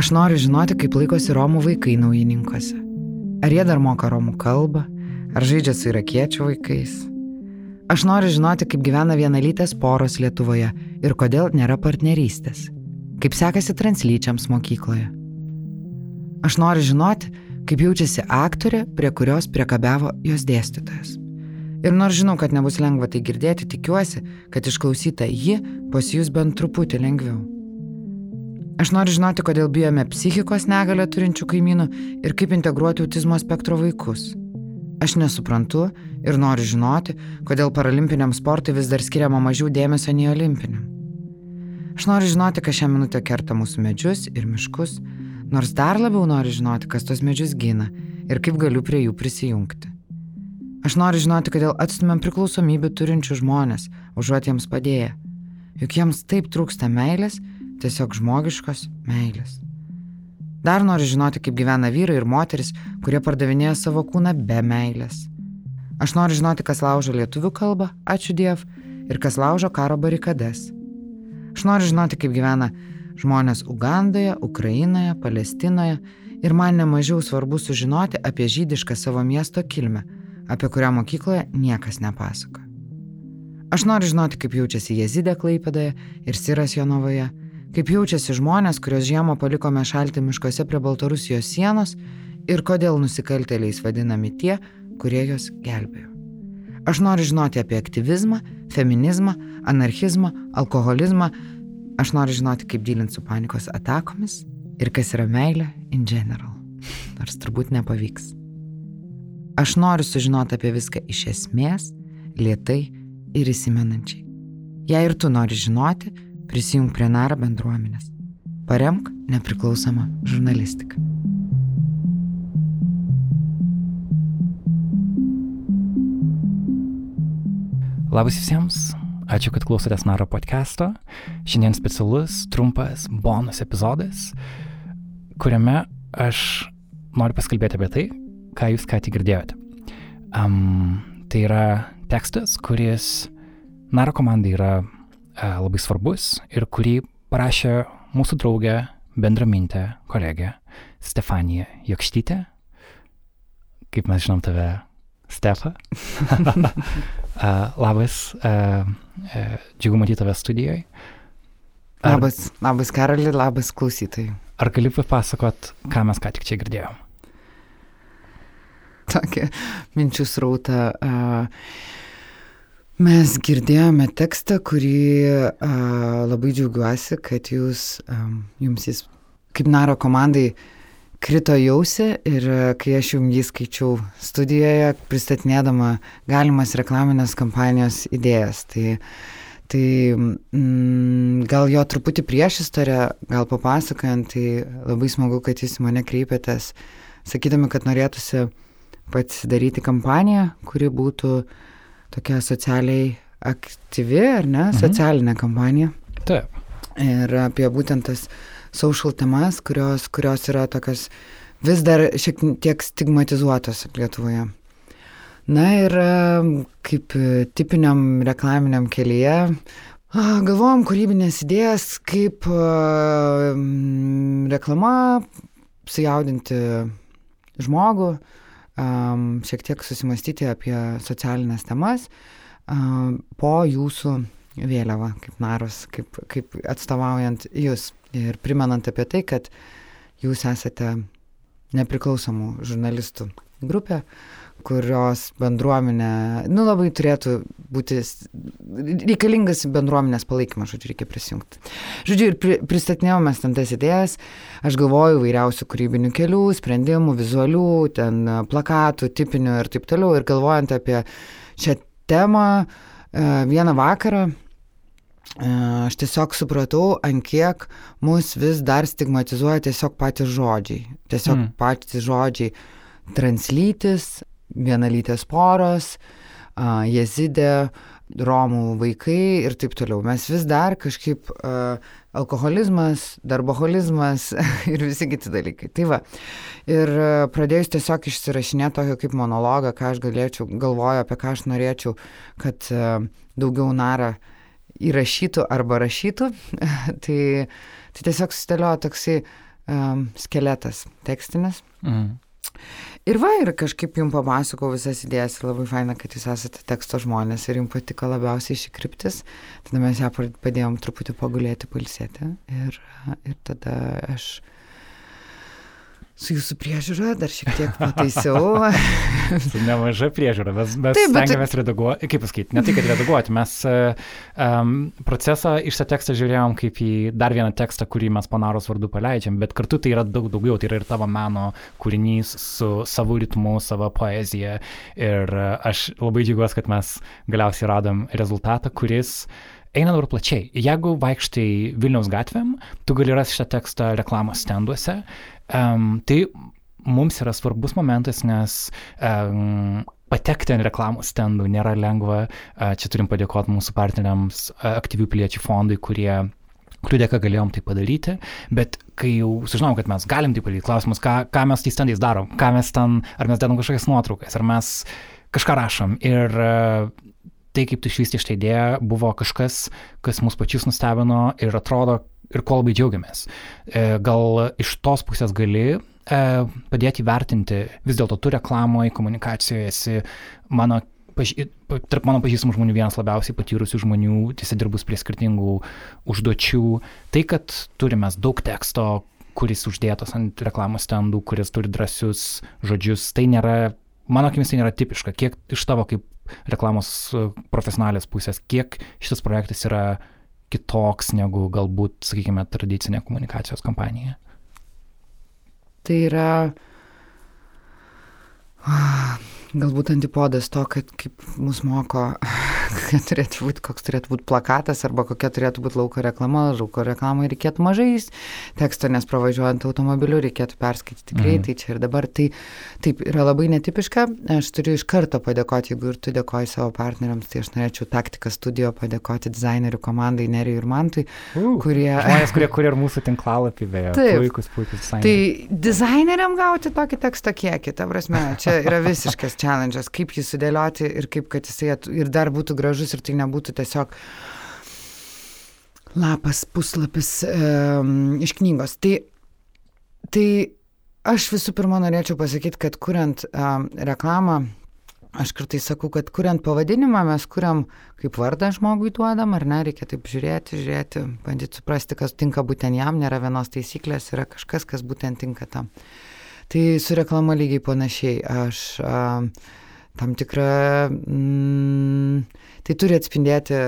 Aš noriu žinoti, kaip laikosi Romų vaikai naujininkuose. Ar jie dar moka Romų kalbą, ar žaidžia su irakiečių vaikais. Aš noriu žinoti, kaip gyvena vienalytės poros Lietuvoje ir kodėl nėra partnerystės. Kaip sekasi translyčiams mokykloje. Aš noriu žinoti, kaip jaučiasi aktorė, prie kurios priekabiavo jos dėstytojas. Ir nors žinau, kad nebus lengva tai girdėti, tikiuosi, kad išklausyta ji pasijus bent truputį lengviau. Aš noriu žinoti, kodėl bijome psichikos negalę turinčių kaimynų ir kaip integruoti autizmo spektro vaikus. Aš nesuprantu ir noriu žinoti, kodėl paralimpiniam sportui vis dar skiriama mažiau dėmesio nei olimpiniam. Aš noriu žinoti, kas šią minutę kerta mūsų medžius ir miškus, nors dar labiau noriu žinoti, kas tos medžius gina ir kaip galiu prie jų prisijungti. Aš noriu žinoti, kodėl atstumėm priklausomybių turinčių žmonės, užuot jiems padėję. Juk jiems taip trūksta meilės, tiesiog žmogiškos meilės. Dar noriu žinoti, kaip gyvena vyrai ir moteris, kurie pardavinėja savo kūną be meilės. Aš noriu žinoti, kas laužo lietuvių kalbą, ačiū Diev, ir kas laužo karo barikades. Aš noriu žinoti, kaip gyvena žmonės Ugandoje, Ukrainoje, Palestinoje ir man nemažiau svarbu sužinoti apie žydišką savo miesto kilmę, apie kurią mokykloje niekas nepasako. Aš noriu žinoti, kaip jaučiasi Jezidė Klaipėdoje ir Siras Jonovoje, kaip jaučiasi žmonės, kuriuos žiemą palikome šalti miškuose prie Baltarusijos sienos ir kodėl nusikaltėliais vadinami tie, kurie juos gelbėjo. Aš noriu žinoti apie aktyvizmą, feminizmą, anarchizmą, alkoholizmą, Aš noriu žinoti, kaip dylinti su panikos atakomis ir kas yra meilė in general. Nors turbūt nepavyks. Aš noriu sužinoti apie viską iš esmės, lietai ir įsimenančiai. Jei ir tu nori žinoti, prisijung prie Nara bendruomenės. Paremk nepriklausomą žurnalistiką. Labas visiems, Ačiū, kad klausotės Naro podcast'o. Šiandien specialus, trumpas bonus epizodas, kuriame aš noriu paskalbėti apie tai, ką jūs ką tik girdėjote. Um, tai yra tekstas, kuris Naro komandai yra labai svarbus ir kurį parašė mūsų draugė, bendramintė, kolegė Stefanija Jokštytė. Kaip mes žinom tave, Stefa. uh, labas, uh, džiugu matyti tave studijoje. Ar, labas, labas Karali, labas klausytojai. Ar gali papasakot, ką mes ką tik čia girdėjom? Tokia minčių srauta. Uh, Mes girdėjome tekstą, kurį a, labai džiaugiuosi, kad jūs, a, jums jis kaip naro komandai krito jausi ir kai aš jums jį skaičiau studijoje, pristatinėdama galimas reklaminės kampanijos idėjas. Tai, tai mm, gal jo truputį prieš istoriją, gal papasakojant, tai labai smagu, kad jūs mane kreipėtės, sakydami, kad norėtųsi pasidaryti kampaniją, kuri būtų tokia socialiai aktyvi, ar ne, mhm. socialinė kampanija. Taip. Ir apie būtent tas social temas, kurios, kurios yra tokios vis dar šiek tiek stigmatizuotos Lietuvoje. Na ir kaip tipiniam reklaminiam kelyje galvojom kūrybinės idėjas, kaip reklama sujaudinti žmogų, šiek tiek susimastyti apie socialinės temas po jūsų vėliava, kaip naros, kaip, kaip atstovaujant jūs. Ir primenant apie tai, kad jūs esate nepriklausomų žurnalistų grupė, kurios bendruomenė, nu labai turėtų būti reikalingas bendruomenės palaikymas, žodžiu, reikia prisijungti. Žodžiu, ir pri, pristatinėjau mes ten tas idėjas, aš galvoju vairiausių kūrybinių kelių, sprendimų, vizualių, ten plakatų, tipinių ir taip toliau. Ir galvojant apie šią temą, e, vieną vakarą aš tiesiog supratau, ant kiek mus vis dar stigmatizuoja tiesiog patys žodžiai. Tiesiog mm. patys žodžiai translytis, vienalytės poros, jezidė, romų vaikai ir taip toliau. Mes vis dar kažkaip alkoholizmas, darboholizmas ir visi kiti dalykai. Tai va. Ir pradėjus tiesiog išsirašinėti tokio kaip monologą, ką aš galėčiau, galvoju, apie ką aš norėčiau, kad daugiau nara įrašytų arba rašytų, tai, tai tiesiog susidėliojo toksai um, skeletas tekstinis. Mhm. Ir va, ir kažkaip jums papasakau visas idėjas ir labai faina, kad jūs esate teksto žmonės ir jums patiko labiausiai ši kryptis. Tada mes ją padėjom truputį pagulėti, palsėti. Ir, ir tada aš su jūsų priežiūra dar šiek tiek pataisiau. su nemaža priežiūra, mes, mes Taip, bet... stengiamės redaguoti, kaip pasakyti, ne tai, kad redaguoti, mes um, procesą iš tą tekstą žiūrėjom kaip į dar vieną tekstą, kurį mes panaros vardu paleidžiam, bet kartu tai yra daug daugiau, tai yra ir tavo meno kūrinys su savo ritmu, savo poezija. Ir aš labai džiaugiuosi, kad mes galiausiai radom rezultatą, kuris eina dabar plačiai. Jeigu vaikštai Vilniaus gatvėm, tu gali rasti šitą tekstą reklamos stenduose Um, tai mums yra svarbus momentas, nes um, patekti ant reklamų stendų nėra lengva. Uh, čia turim padėkoti mūsų partneriams uh, aktyvių piliečių fondui, kurie kurių dėka galėjom tai padaryti, bet kai jau sužinom, kad mes galim tai padaryti, klausimus, ką, ką mes tais stendais darom, ką mes ten, ar mes dedam kažkokias nuotraukas, ar mes kažką rašom. Ir uh, tai, kaip tu išvystė šitą idėją, buvo kažkas, kas mus pačius nustebino ir atrodo, ir ko labai džiaugiamės. E, gal iš tos pusės gali e, padėti įvertinti, vis dėlto tu reklamoje, komunikacijoje esi mano, tarp mano pažįstamų žmonių vienas labiausiai patyrusių žmonių, tiesiog dirbus prie skirtingų užduočių. Tai, kad turime daug teksto, kuris uždėtas ant reklamos stendų, kuris turi drąsius žodžius, tai nėra, mano akimis tai nėra tipiška. Kiek iš tavo kaip reklamos profesionalės pusės, kiek šitas projektas yra kitoks negu galbūt, sakykime, tradicinė komunikacijos kampanija? Tai yra galbūt antipodas to, kad kaip mus moko kokia turėtų būti, koks turėtų būti plakatas arba kokia turėtų būti lauko reklama. Lauko reklamai reikėtų mažais teksto, nes pravažiuojant automobiliu reikėtų perskaityti greitai mhm. čia ir dabar. Tai taip yra labai netipiška. Aš turiu iš karto padėkoti, jeigu ir tu dėkoji savo partneriams, tai aš norėčiau taktiką studijo padėkoti dizainerių komandai Nerijui ir Mantui, uh, kurie... Žmonės, kurie kuria ir mūsų tinklalapį, beje. Taip, puikus, puikus dizaineriai. Tai dizaineriam gauti tokį teksto kiekį, ta prasme, čia yra visiškas challenge'as, kaip jį sudėlioti ir kaip, kad jisai ir dar būtų gražus ir tai nebūtų tiesiog lapas, puslapis e, iš knygos. Tai, tai aš visų pirma norėčiau pasakyti, kad kuriant e, reklamą, aš kartais sakau, kad kuriant pavadinimą mes kuriam kaip vardą žmogui duodam, ar ne, reikia taip žiūrėti, žiūrėti, bandyti suprasti, kas tinka būtent jam, nėra vienos taisyklės, yra kažkas, kas būtent tinka tam. Tai su reklama lygiai panašiai. Aš a, tam tikrą mm, tai turi atspindėti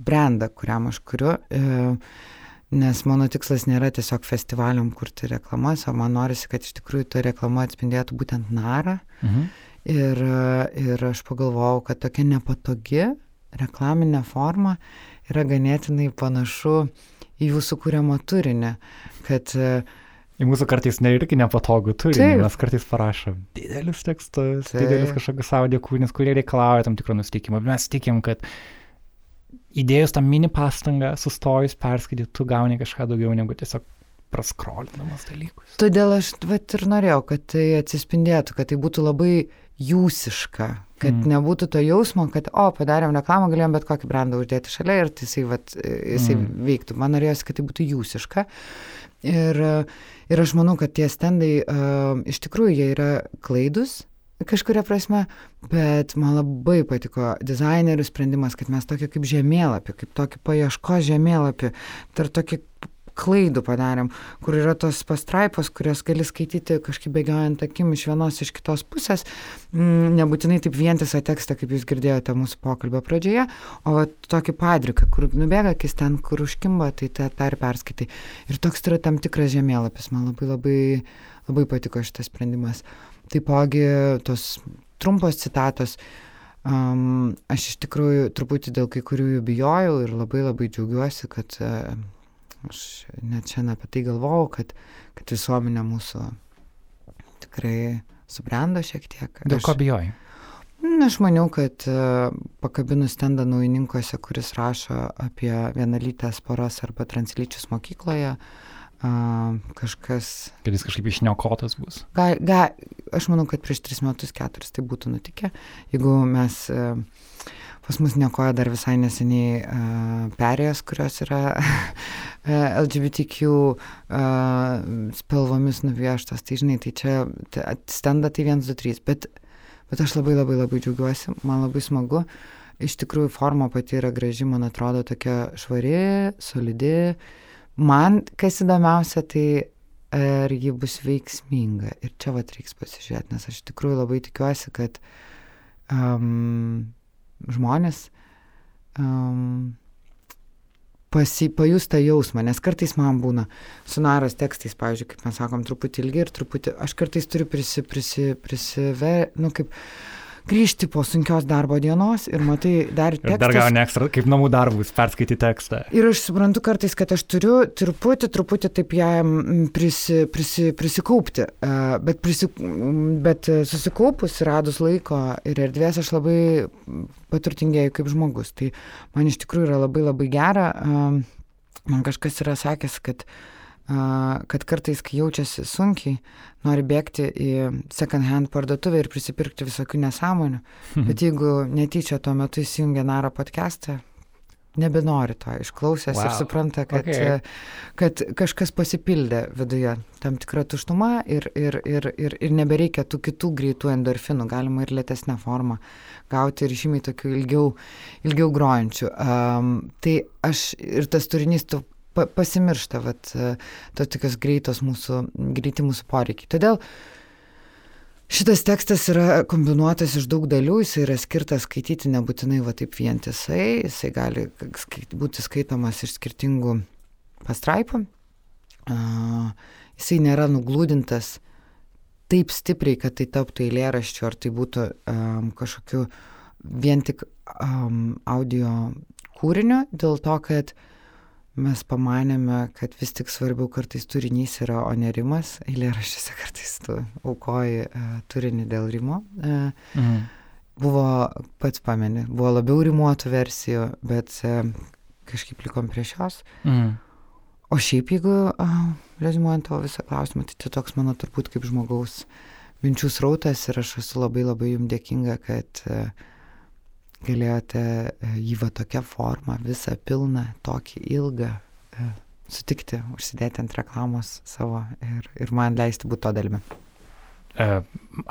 brandą, kuriam aš kuriu, e, nes mano tikslas nėra tiesiog festivalium kurti reklamas, o man norisi, kad iš tikrųjų ta reklama atspindėtų būtent narą. Mhm. Ir, ir aš pagalvojau, kad tokia nepatogi reklaminė forma yra ganėtinai panašu į jūsų kūriamą turinį, kad uh, Į mūsų kartais ne irgi nepatogu turinį, mes kartais parašom didelius tekstus, Taip. didelius kažkokius audio kūrinius, kurie reikalauja tam tikro nusteikimo. Mes tikim, kad įdėjus tą mini pastangą, sustojus perskaityti, tu gauni kažką daugiau negu tiesiog praskrolinamas dalykus. Todėl aš vat, ir norėjau, kad tai atsispindėtų, kad tai būtų labai jūsiška, kad mm. nebūtų to jausmo, kad, o, padarėm reklamą, galėjom bet kokį brandą uždėti šalia ir tai jisai, vat, jisai mm. veiktų. Man norėjosi, kad tai būtų jūsiška. Ir, ir aš manau, kad tie stendai uh, iš tikrųjų jie yra klaidus kažkuria prasme, bet man labai patiko dizainerių sprendimas, kad mes tokį kaip žemėlapį, kaip tokį paieško žemėlapį, dar tokį klaidų padarėm, kur yra tos pastraipos, kurias gali skaityti kažkaip bėgiojant akim iš vienos, iš kitos pusės, mm, nebūtinai taip vientisą tekstą, kaip jūs girdėjote mūsų pokalbio pradžioje, o va, tokį padriką, kur nubėga akis ten, kur užkimba, tai tą ir perskaitai. Ir toks yra tam tikras žemėlapis, man labai labai, labai patiko šitas sprendimas. Taipogi tos trumpos citatos, um, aš iš tikrųjų truputį dėl kai kurių jų bijojau ir labai labai džiaugiuosi, kad uh, Aš net šiandien apie tai galvojau, kad, kad visuomenė mūsų tikrai subrendo šiek tiek. Dėl ko bijojai? Na, aš maniau, kad uh, pakabinus tendą naujininkuose, kuris rašo apie vienalytės poras arba translyčius mokykloje, kažkas... Kad jis kažkaip išniokotas bus. Ga, ga, aš manau, kad prieš tris metus, keturis tai būtų nutikę, jeigu mes uh, pas mus nekoja dar visai neseniai uh, perėjos, kurios yra LGBTQ uh, spalvomis nuvieštos. Tai žinai, tai čia stenda tai 1, 2, 3. Bet, bet aš labai labai labai džiaugiuosi, man labai smagu. Iš tikrųjų, forma pati yra graži, man atrodo, tokia švari, solidi. Man, kas įdomiausia, tai ar ji bus veiksminga. Ir čia vat reiks pasižiūrėti, nes aš tikrųjų labai tikiuosi, kad um, žmonės um, pasi, pajus tą jausmą, nes kartais man būna su naros tekstais, pavyzdžiui, kaip mes sakom, truputį ilgi ir truputį, aš kartais turiu prisi, prisi, prisiver, nu kaip grįžti po sunkios darbo dienos ir matai dar tekstus. Ir dar gauni ekstra, kaip namų darbus, perskaityti tekstą. Ir aš suprantu kartais, kad aš turiu truputį, truputį taip jam prisi, prisi, prisikaupti, bet, prisi, bet susikaupus, radus laiko ir erdvės, aš labai paturtingėjau kaip žmogus. Tai man iš tikrųjų yra labai labai gera. Man kažkas yra sakęs, kad uh, kad kartais, kai jaučiasi sunkiai, nori bėgti į second hand parduotuvę ir prisipirkti visokių nesąmonių, mhm. bet jeigu netyčia tuo metu įsijungia Naro podcastą, nebenori to išklausęs wow. ir supranta, kad, okay. kad kažkas pasipildė viduje, tam tikra tuštuma ir, ir, ir, ir, ir nebereikia tų kitų greitų endorfinų, galima ir lėtesnę formą gauti ir žymiai tokių ilgiau, ilgiau grojančių. Um, tai aš ir tas turinys, tu pa, pasimiršta, vat, to tokios greitos mūsų, greiti mūsų poreikiai. Todėl šitas tekstas yra kombinuotas iš daug dalių, jis yra skirtas skaityti nebūtinai va taip vientisai, jisai gali skait, būti skaitomas iš skirtingų pastraipų. Uh, jisai nėra nuglūdintas taip stipriai, kad tai taptų eilėraščiu, ar tai būtų um, kažkokiu vien tik um, audio kūriniu, dėl to, kad uh, mes pamanėme, kad vis tik svarbiau kartais turinys yra, o ne rimas. Eilėraščiuose kartais tu aukoji uh, turinį dėl rimo. Uh, mhm. Buvo, pats pameni, buvo labiau rimuotų versijų, bet uh, kažkaip likom prie šios. Mhm. O šiaip, jeigu uh, rezimuojant tavo visą klausimą, tai tai toks mano turbūt kaip žmogaus minčių srautas ir aš esu labai labai jums dėkinga, kad uh, galėjote e, jį va tokia forma, visą pilną, tokį ilgą e, sutikti, užsidėti ant reklamos savo ir, ir man leisti būti to dalimi. E,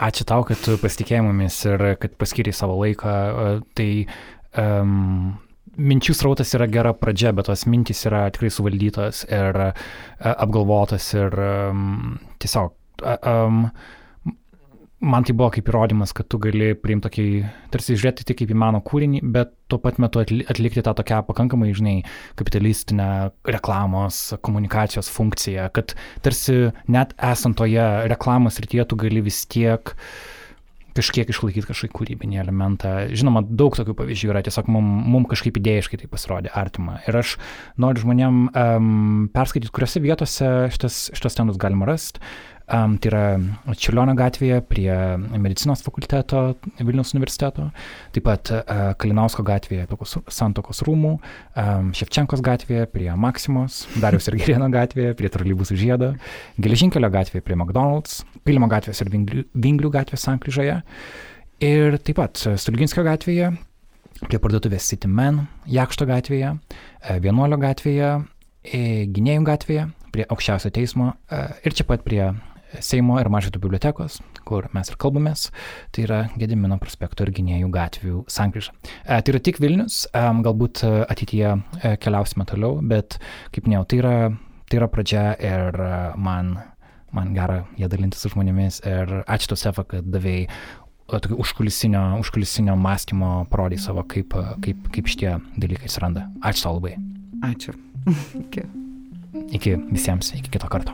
ačiū tau, kad pasitikėjai mumis ir kad paskiriai savo laiką. Tai um, minčių srautas yra gera pradžia, bet tos mintys yra tikrai suvaldytos ir apgalvotos ir um, tiesiog um, man tai buvo kaip įrodymas, kad tu gali priimti tokį, tarsi žiūrėti tik kaip į mano kūrinį, bet tuo pat metu atlikti tą tokią pakankamai, žinai, kapitalistinę reklamos, komunikacijos funkciją, kad tarsi net esant toje reklamos rytyje tu gali vis tiek kažkiek išlaikyti kažkokį kūrybinį elementą. Žinoma, daug tokių pavyzdžių yra, tiesiog mums mum kažkaip idėjiškai tai pasirodė artima. Ir aš noriu žmonėm um, perskaityti, kuriuose vietose šitas, šitas tenus galima rasti. Um, tai yra Čiurlionio gatvėje prie medicinos fakulteto Vilniaus universiteto, taip pat uh, Kalinausko gatvėje prie Santokos rūmų, um, Ševčenkos gatvėje prie Maksimos, Darius ir Gerėno gatvėje prie Trolybusų žiedo, Geležinkelio gatvėje prie McDonald's, Pilimo gatvės ir Vinglių, Vinglių gatvės Sankryžoje. Ir taip pat Stulginskio gatvėje prie parduotuvės City Man, Jakšto gatvėje, Vienuolio gatvėje, Gynėjų gatvėje, prie aukščiausio teismo ir čia pat prie Seimo ir Mažytų bibliotekos, kur mes ir kalbamės, tai yra Gedimino prospekto ir gynėjų gatvių sankryža. E, tai yra tik Vilnius, e, galbūt ateityje e, keliausime toliau, bet kaip minėjau, tai yra, tai yra pradžia ir man, man gera jie dalintis su žmonėmis ir ačiū tau, Sefa, kad davėjai tokio užkulisinio, užkulisinio mąstymo parodai savo, kaip, kaip, kaip šitie dalykai atsiranda. Ačiū tau labai. Ačiū. iki. Iki visiems, iki kito karto.